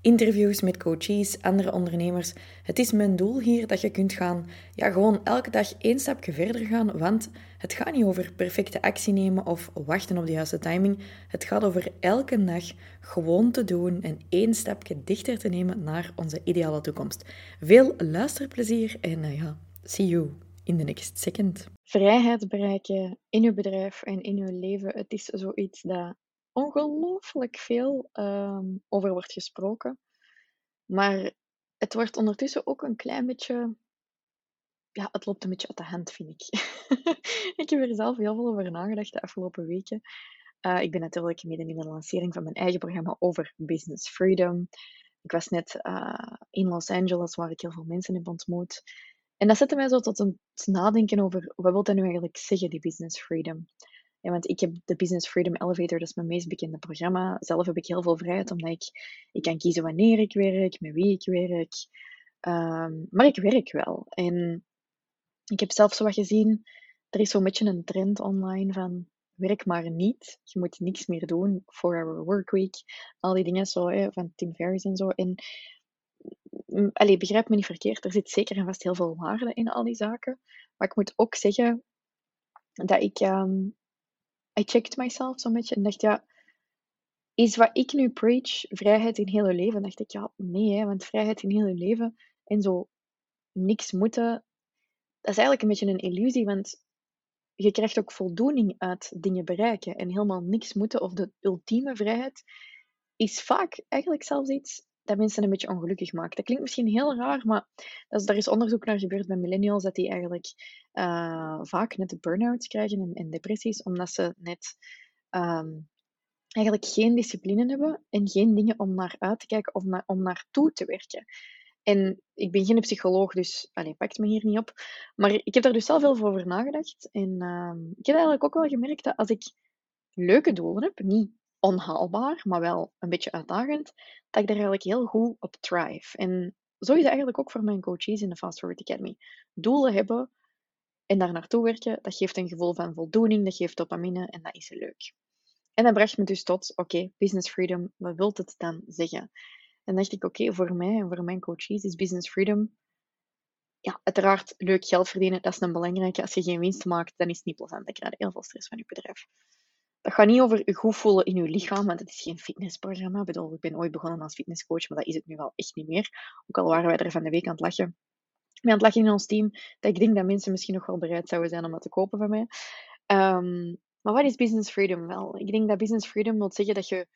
interviews met coaches, andere ondernemers. Het is mijn doel hier dat je kunt gaan, ja, gewoon elke dag één stapje verder gaan, want het gaat niet over perfecte actie nemen of wachten op de juiste timing. Het gaat over elke dag gewoon te doen en één stapje dichter te nemen naar onze ideale toekomst. Veel luisterplezier en uh, ja, see you in the next second. Vrijheid bereiken in uw bedrijf en in uw leven, het is zoiets dat ongelooflijk veel um, over wordt gesproken. Maar het wordt ondertussen ook een klein beetje. Ja, het loopt een beetje uit de hand, vind ik. ik heb er zelf heel veel over nagedacht de afgelopen weken. Uh, ik ben natuurlijk midden in de lancering van mijn eigen programma over business freedom. Ik was net uh, in Los Angeles, waar ik heel veel mensen heb ontmoet. En dat zette mij zo tot een nadenken over wat wil dat nu eigenlijk zeggen, die business freedom. Ja, want ik heb de Business Freedom Elevator, dat is mijn meest bekende programma. Zelf heb ik heel veel vrijheid, omdat ik, ik kan kiezen wanneer ik werk, met wie ik werk. Ehm, maar ik werk wel. En ik heb zelf zo wat gezien, er is zo'n beetje een trend online van werk maar niet. Je moet niks meer doen. Four hour workweek. Al die dingen zo, van Tim Ferriss en zo. En mm, allee, begrijp me niet verkeerd, er zit zeker en vast heel veel waarde in al die zaken. Maar ik moet ook zeggen dat ik ehm, I checked myself zo'n beetje en dacht, ja, is wat ik nu preach vrijheid in heel je leven? dacht ik, ja, nee, hè, want vrijheid in heel je leven en zo niks moeten, dat is eigenlijk een beetje een illusie, want je krijgt ook voldoening uit dingen bereiken en helemaal niks moeten of de ultieme vrijheid is vaak eigenlijk zelfs iets dat mensen een beetje ongelukkig maakt. Dat klinkt misschien heel raar, maar dat is, daar is onderzoek naar gebeurd bij millennials, dat die eigenlijk uh, vaak net burn-outs krijgen en, en, depressies, omdat ze net um, eigenlijk geen discipline hebben en geen dingen om naar uit te kijken of na, om naartoe te werken. En ik ben geen psycholoog, dus allez, pakt me hier niet op. Maar ik heb daar dus zelf veel over nagedacht. En uh, ik heb eigenlijk ook wel gemerkt dat als ik leuke doelen heb, niet onhaalbaar, maar wel een beetje uitdagend, dat ik daar eigenlijk heel goed op thrive. En zo is het eigenlijk ook voor mijn coaches in de Fast Forward Academy. Doelen hebben en daar naartoe werken, dat geeft een gevoel van voldoening, dat geeft dopamine en dat is leuk. En dat bracht me dus tot, oké, business freedom, wat wil het dan zeggen? En dacht ik, oké, voor mij en voor mijn coaches is business freedom, ja, uiteraard leuk geld verdienen, dat is een belangrijke. Als je geen winst maakt, dan is het niet plezant. Dan krijg je heel veel stress van je bedrijf. Dat gaat niet over je goed voelen in je lichaam, want het is geen fitnessprogramma. Ik bedoel, ik ben ooit begonnen als fitnesscoach, maar dat is het nu wel echt niet meer. Ook al waren wij er van de week aan het lachen. Mee aan het lachen in ons team, dat ik denk dat mensen misschien nog wel bereid zouden zijn om dat te kopen van mij. Um, maar wat is business freedom wel? Ik denk dat business freedom wil zeggen dat je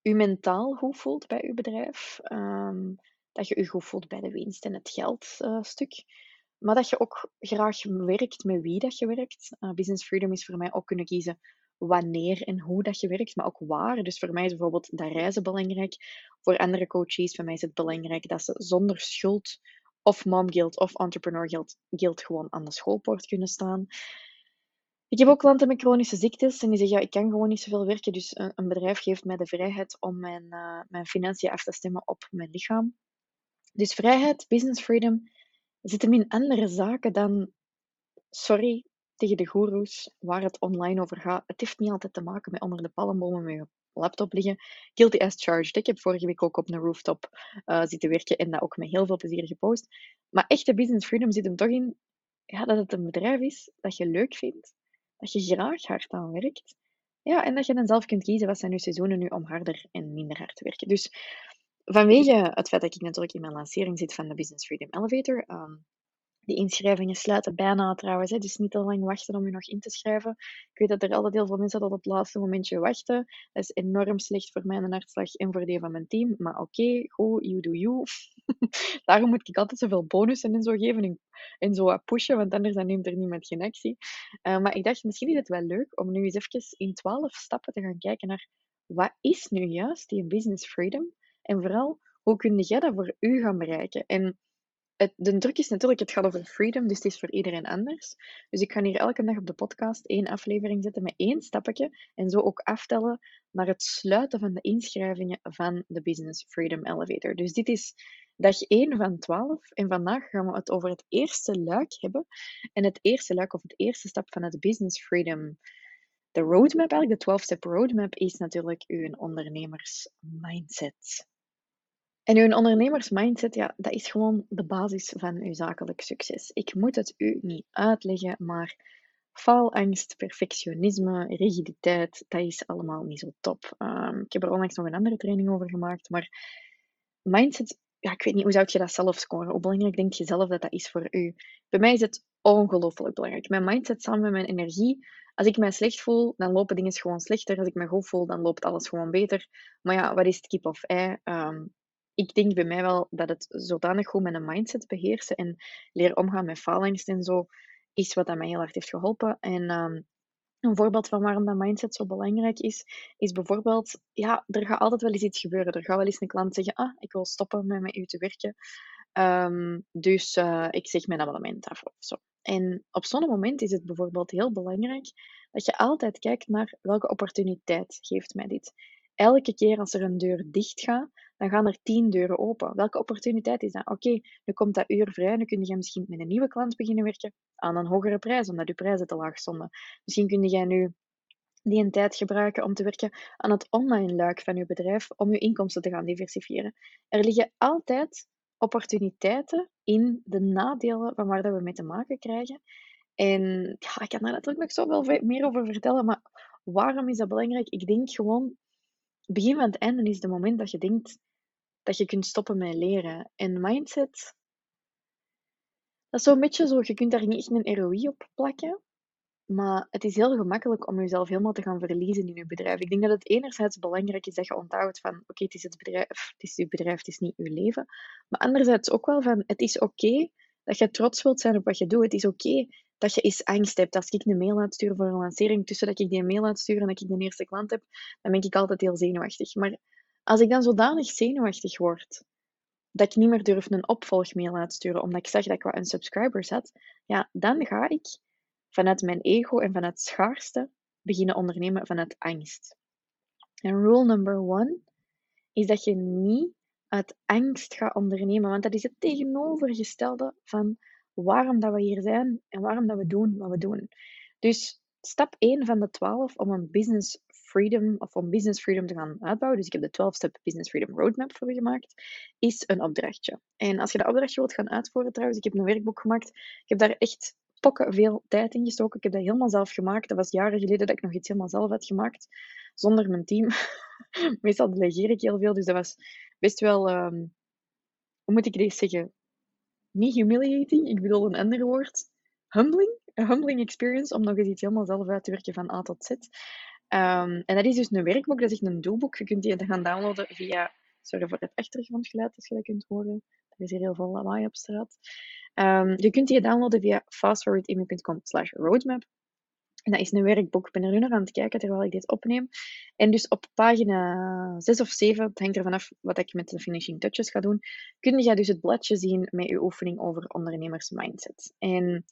je mentaal goed voelt bij je bedrijf. Um, dat je je goed voelt bij de winst en het geldstuk. Uh, maar dat je ook graag werkt met wie dat je werkt. Uh, business freedom is voor mij ook kunnen kiezen wanneer en hoe dat je werkt, maar ook waar. Dus voor mij is bijvoorbeeld dat reizen belangrijk. Voor andere coaches, voor mij is het belangrijk dat ze zonder schuld of mom guild of entrepreneur guild gewoon aan de schoolpoort kunnen staan. Ik heb ook klanten met chronische ziektes en die zeggen, ja, ik kan gewoon niet zoveel werken, dus een, een bedrijf geeft mij de vrijheid om mijn, uh, mijn financiën af te stemmen op mijn lichaam. Dus vrijheid, business freedom, zit hem in andere zaken dan, sorry, tegen de goeroes waar het online over gaat. Het heeft niet altijd te maken met onder de palmbomen met je laptop liggen. Guilty as charged. Ik heb vorige week ook op een rooftop uh, zitten werken en dat ook met heel veel plezier gepost. Maar echte business freedom zit hem toch in ja, dat het een bedrijf is dat je leuk vindt, dat je graag hard aan werkt. Ja, en dat je dan zelf kunt kiezen wat zijn je seizoenen nu om harder en minder hard te werken. Dus vanwege het feit dat ik natuurlijk in mijn lancering zit van de Business Freedom Elevator, um, de inschrijvingen sluiten bijna trouwens, hè, dus niet te lang wachten om je nog in te schrijven. Ik weet dat er altijd heel veel mensen tot op het laatste momentje wachten. Dat is enorm slecht voor mijn hartslag en voor die van mijn team. Maar oké, okay, go, you do you. Daarom moet ik altijd zoveel bonussen en zo geven en, en zo pushen, want anders dan neemt er niemand geen actie. Uh, maar ik dacht, misschien is het wel leuk om nu eens even in twaalf stappen te gaan kijken naar wat is nu juist die business freedom? En vooral, hoe kun jij dat voor u gaan bereiken? En de druk is natuurlijk, het gaat over freedom, dus het is voor iedereen anders. Dus ik ga hier elke dag op de podcast één aflevering zetten met één stapje en zo ook aftellen naar het sluiten van de inschrijvingen van de Business Freedom Elevator. Dus dit is dag 1 van 12 en vandaag gaan we het over het eerste luik hebben. En het eerste luik of het eerste stap van het Business Freedom de roadmap, eigenlijk de 12-step roadmap, is natuurlijk uw ondernemersmindset. En uw ondernemersmindset, ja, dat is gewoon de basis van uw zakelijk succes. Ik moet het u niet uitleggen, maar faalangst, perfectionisme, rigiditeit, dat is allemaal niet zo top. Um, ik heb er onlangs nog een andere training over gemaakt, maar mindset, ja, ik weet niet, hoe zou je dat zelf scoren? Hoe belangrijk denk je zelf dat dat is voor u? Bij mij is het ongelooflijk belangrijk. Mijn mindset samen met mijn energie. Als ik mij slecht voel, dan lopen dingen gewoon slechter. Als ik me goed voel, dan loopt alles gewoon beter. Maar ja, wat is het kip of ei? Um, ik denk bij mij wel dat het zodanig goed met een mindset beheersen en leren omgaan met faalangst en zo, is wat dat mij heel hard heeft geholpen. En um, een voorbeeld van waarom dat mindset zo belangrijk is, is bijvoorbeeld, ja, er gaat altijd wel eens iets gebeuren. Er gaat wel eens een klant zeggen, ah, ik wil stoppen met met u te werken. Um, dus uh, ik zeg mijn abonnement af. En op zo'n moment is het bijvoorbeeld heel belangrijk dat je altijd kijkt naar welke opportuniteit geeft mij dit. Elke keer als er een deur dicht gaat, dan gaan er tien deuren open. Welke opportuniteit is dat? Oké, nu komt dat uur vrij, nu kun je misschien met een nieuwe klant beginnen werken aan een hogere prijs, omdat je prijzen te laag stonden. Misschien kun je nu die een tijd gebruiken om te werken aan het online luik van je bedrijf, om je inkomsten te gaan diversifiëren. Er liggen altijd opportuniteiten in de nadelen van waar dat we mee te maken krijgen. En ja, ik kan daar natuurlijk nog zoveel meer over vertellen, maar waarom is dat belangrijk? Ik denk gewoon, begin van het einde is het moment dat je denkt dat je kunt stoppen met leren. En mindset, dat is zo'n beetje zo, je kunt daar niet echt een ROI op plakken. Maar het is heel gemakkelijk om jezelf helemaal te gaan verliezen in je bedrijf. Ik denk dat het enerzijds belangrijk is dat je onthoudt van oké, het is het bedrijf, het is je bedrijf, het is niet je leven. Maar anderzijds ook wel van het is oké dat je trots wilt zijn op wat je doet. Het is oké dat je eens angst hebt. Als ik een mail uitstuur voor een lancering, tussen dat ik die mail uitstuur en dat ik de eerste klant heb, dan ben ik altijd heel zenuwachtig. Maar als ik dan zodanig zenuwachtig word dat ik niet meer durf een opvolgmail uitsturen omdat ik zag dat ik wat unsubscribers had, ja, dan ga ik vanuit mijn ego en vanuit schaarste beginnen ondernemen vanuit angst. En rule number one is dat je niet uit angst gaat ondernemen, want dat is het tegenovergestelde van waarom dat we hier zijn en waarom dat we doen wat we doen. Dus stap 1 van de 12 om een business freedom of om business freedom te gaan uitbouwen, dus ik heb de 12-step business freedom roadmap voor gemaakt, is een opdrachtje. En als je dat opdrachtje wilt gaan uitvoeren trouwens, ik heb een werkboek gemaakt, ik heb daar echt pokken veel tijd in gestoken. Ik heb dat helemaal zelf gemaakt. Dat was jaren geleden dat ik nog iets helemaal zelf had gemaakt, zonder mijn team. Meestal delegeer ik heel veel, dus dat was best wel, um, hoe moet ik deze zeggen? Niet humiliating, ik bedoel een ander woord. Humbling, een humbling experience om nog eens iets helemaal zelf uit te werken van A tot Z. Um, en dat is dus een werkboek, dat is een doelboek. Je kunt die gaan downloaden via, sorry voor het achtergrondgeluid als je dat kunt horen. Er is hier heel veel lawaai op straat. Um, je kunt die downloaden via fastforwardimmu.com slash roadmap. En dat is een werkboek. Ik ben er nu nog aan het kijken terwijl ik dit opneem. En dus op pagina 6 of 7, het hangt er vanaf wat ik met de finishing touches ga doen, kun je dus het bladje zien met je oefening over ondernemersmindset. En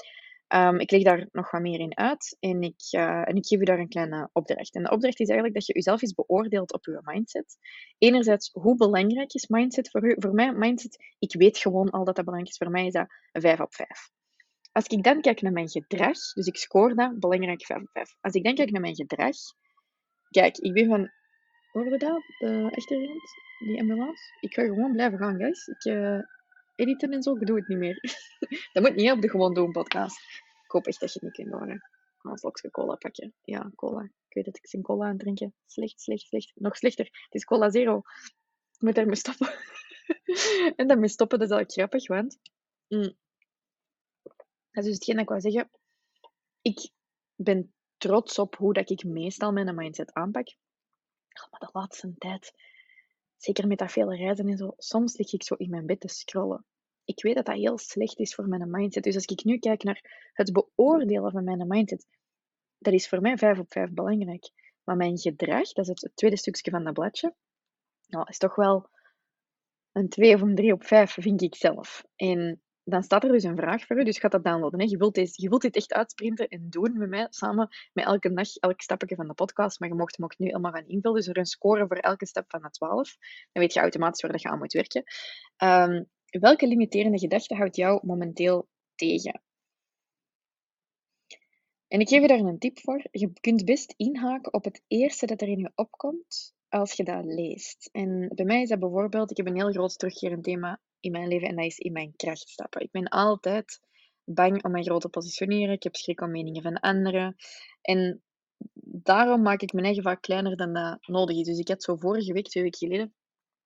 Um, ik leg daar nog wat meer in uit en ik, uh, en ik geef u daar een kleine opdracht. En de opdracht is eigenlijk dat je jezelf eens beoordeelt op je mindset. Enerzijds, hoe belangrijk is mindset voor u? Voor mij, mindset, ik weet gewoon al dat dat belangrijk is. Voor mij is dat 5 op 5. Als ik dan kijk naar mijn gedrag, dus ik scoor dat, belangrijk 5 op 5. Als ik dan kijk naar mijn gedrag, kijk, ik ben van, we dat? De echte Die ambulance? Ik ga gewoon blijven gaan, guys. Ik, uh, editen en zo, ik doe het niet meer. dat moet niet op de Gewoon Doen podcast. Ik hoop echt dat je het niet kunt horen. Ga een cola pakken. Ja, cola. Ik weet dat ik zin cola aan drinken. Slecht, slecht, slecht. Nog slechter. Het is cola zero. Ik moet daarmee stoppen. en daarmee stoppen, dat is eigenlijk grappig, want... Mm, dat is dus hetgeen ik wou zeggen. Ik ben trots op hoe dat ik meestal mijn mindset aanpak. maar de laatste tijd Zeker met dat vele reizen en zo. Soms lig ik zo in mijn bed te scrollen. Ik weet dat dat heel slecht is voor mijn mindset. Dus als ik nu kijk naar het beoordelen van mijn mindset, dat is voor mij 5 op 5 belangrijk. Maar mijn gedrag, dat is het tweede stukje van dat bladje, nou, is toch wel een 2 of een 3 op 5, vind ik zelf. En dan staat er dus een vraag voor u. Dus gaat dat downloaden. Hè. Je, wilt deze, je wilt dit echt uitsprinten en doen met mij samen met elke dag, elk stapje van de podcast. Maar je mocht hem ook nu helemaal gaan invullen. Dus er een score voor elke stap van de 12. Dan weet je automatisch waar je aan moet werken. Ehm, welke limiterende gedachte houdt jou momenteel tegen? En ik geef je daar een tip voor. Je kunt best inhaken op het eerste dat er in je opkomt als je dat leest. En bij mij is dat bijvoorbeeld, ik heb een heel groot terugkerend thema in mijn leven en dat is in mijn kracht stappen. Ik ben altijd bang om mijn grote te positioneren. Ik heb schrik om meningen van anderen. En daarom maak ik mijn eigen vaak kleiner dan dat nodig is. Dus ik had zo vorige week, twee weken geleden,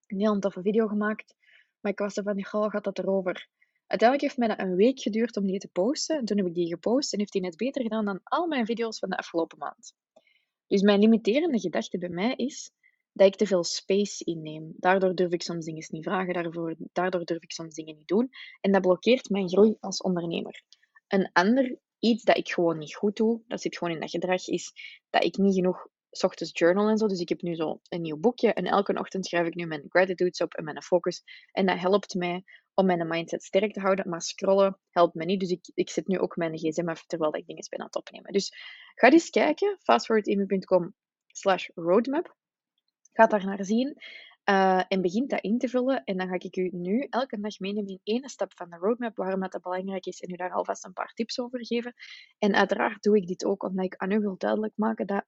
een heel toffe video gemaakt. Maar ik was er van, goh, gaat dat erover? Uiteindelijk heeft mij dat een week geduurd om die te posten. Toen heb ik die gepost en heeft die net beter gedaan dan al mijn video's van de afgelopen maand. Dus mijn limiterende gedachte bij mij is dat ik te veel space inneem. Daardoor durf ik soms dingen niet vragen, daarvoor, daardoor durf ik soms dingen niet doen. En dat blokkeert mijn groei als ondernemer. Een ander iets dat ik gewoon niet goed doe, dat zit gewoon in dat gedrag, is dat ik niet genoeg ochtends journal en zo. Dus ik heb nu zo een nieuw boekje en elke ochtend schrijf ik nu mijn gratitudes op en mijn focus. En dat helpt mij om mijn mindset sterk te houden. Maar scrollen helpt me niet. Dus ik, ik zet nu ook mijn gsm af terwijl ik dingen ben aan het opnemen. Dus ga eens kijken, fastforwardemu.com slash roadmap. Ga daar naar zien. Uh, en begint dat in te vullen. En dan ga ik u nu elke dag meenemen in één stap van de roadmap, waarom dat belangrijk is, en u daar alvast een paar tips over geven. En uiteraard doe ik dit ook omdat ik aan u wil duidelijk maken dat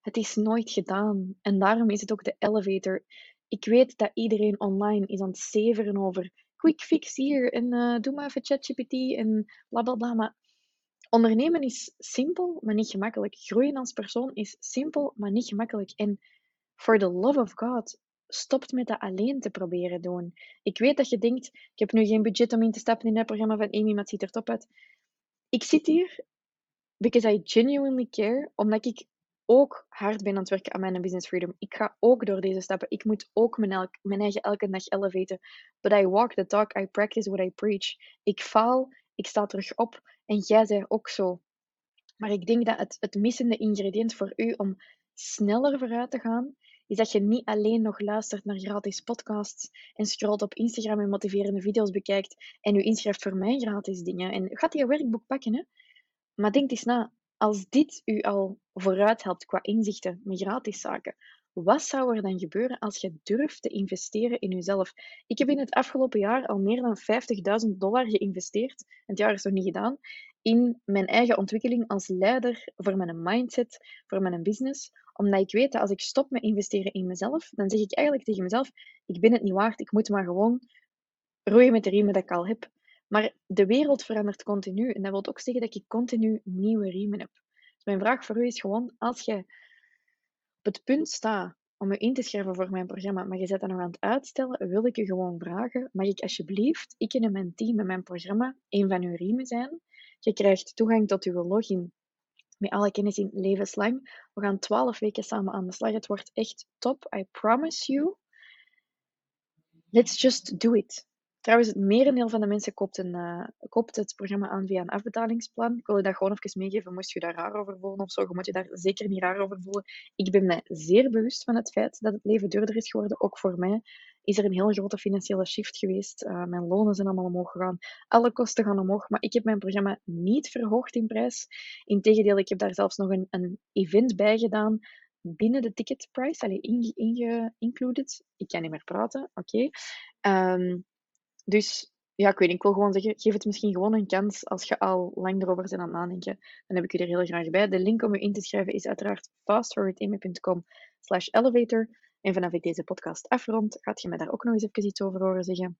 het is nooit gedaan. En daarom is het ook de elevator. Ik weet dat iedereen online is aan het zeveren over quick fix hier en uh, doe maar even ChatGPT en bla bla bla. Maar ondernemen is simpel, maar niet gemakkelijk. Groeien als persoon is simpel, maar niet gemakkelijk. En for the love of God, stopt met dat alleen te proberen doen. Ik weet dat je denkt, ik heb nu geen budget om in te stappen in het programma van Amy, maar het ziet er top uit. Ik zit hier because I genuinely care, omdat ik ook hard ben aan het werken aan mijn business freedom. Ik ga ook door deze stappen. Ik moet ook mijn, elk, mijn eigen elke dag elevaten. But I walk the talk, I practice what I preach. Ik faal, ik sta terug op en jij zei ook zo. Maar ik denk dat het, het missende ingrediënt voor u om sneller vooruit te gaan, is dat je niet alleen nog luistert naar gratis podcasts en scrolt op Instagram en motiverende video's bekijkt en je inschrijft voor mijn gratis dingen. En gaat die werkboek pakken, hè? Maar denk eens na, als dit u al vooruit helpt qua inzichten met gratis zaken, wat zou er dan gebeuren als je durft te investeren in jezelf? Ik heb in het afgelopen jaar al meer dan 50.000 dollar geïnvesteerd, het jaar is nog niet gedaan, in mijn eigen ontwikkeling als leider voor mijn mindset, voor mijn business. Omdat ik weet dat als ik stop met investeren in mezelf, dan zeg ik eigenlijk tegen mezelf: ik ben het niet waard, ik moet maar gewoon roeien met de riemen dat ik al heb. Maar de wereld verandert continu en dat wil ook zeggen dat ik continu nieuwe riemen heb. Dus mijn vraag voor u is gewoon, als je op het punt staat om je in te schrijven voor mijn programma, maar je zet dat nog aan het uitstellen, wil ik je gewoon vragen, mag ik alsjeblieft, ik en mijn team en mijn programma, een van uw riemen zijn? Je krijgt toegang tot uw login met alle kennis in levenslang. We gaan 12 weken samen aan de slag. Het wordt echt top, I promise you. Let's just do it. Trouwens, het merendeel van de mensen koopt, een, uh, koopt het programma aan via een afbetalingsplan. Ik wil je dat gewoon even meegeven. Moest je daar raar over voelen of zo, je moet je daar zeker niet raar over voelen. Ik ben mij zeer bewust van het feit dat het leven duurder is geworden. Ook voor mij is er een heel grote financiële shift geweest. Uh, mijn lonen zijn allemaal omhoog gegaan. Alle kosten gaan omhoog. Maar ik heb mijn programma niet verhoogd in prijs. Integendeel, ik heb daar zelfs nog een, een event bij gedaan binnen de ticketprijs. Allee, inge, included. Ik kan niet meer praten, oké. Um, dus ja, ik weet niet, ik wil gewoon zeggen, geef het misschien gewoon een kans als je al lang erover bent aan het nadenken. Dan heb ik u er heel graag bij. De link om u in te schrijven is uiteraard fastforwardamy.com slash elevator. En vanaf ik deze podcast afrond, gaat je mij daar ook nog eens even iets over horen zeggen.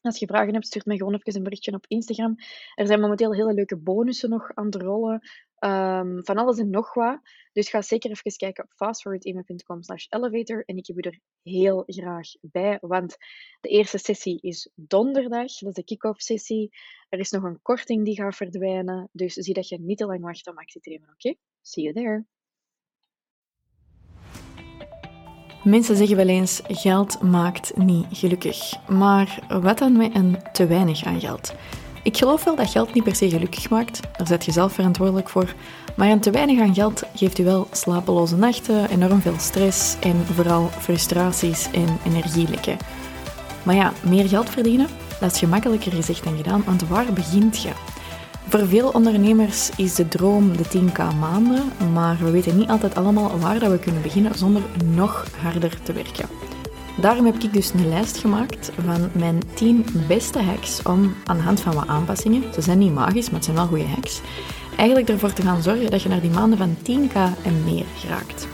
Als je vragen hebt, stuur mij gewoon even een berichtje op Instagram. Er zijn momenteel hele leuke bonussen nog aan het rollen. Um, van alles en nog wat. Dus ga zeker even kijken op fastforwardeme.com slash elevator. En ik heb u er heel graag bij. Want de eerste sessie is donderdag. Dat is de kick-off sessie. Er is nog een korting die gaat verdwijnen. Dus zie dat je niet te lang wacht om actie te nemen. Oké? See you there. Mensen zeggen wel eens: geld maakt niet gelukkig. Maar wat dan met een te weinig aan geld? Ik geloof wel dat geld niet per se gelukkig maakt, daar zet je zelf verantwoordelijk voor. Maar een te weinig aan geld geeft u wel slapeloze nachten, enorm veel stress en vooral frustraties en energielekken. Maar ja, meer geld verdienen, Dat is gemakkelijker gezegd dan gedaan, want waar begint je? Voor veel ondernemers is de droom de 10k maanden, maar we weten niet altijd allemaal waar dat we kunnen beginnen zonder nog harder te werken. Daarom heb ik dus een lijst gemaakt van mijn 10 beste hacks om aan de hand van wat aanpassingen, ze zijn niet magisch, maar het zijn wel goede hacks, eigenlijk ervoor te gaan zorgen dat je naar die maanden van 10k en meer geraakt.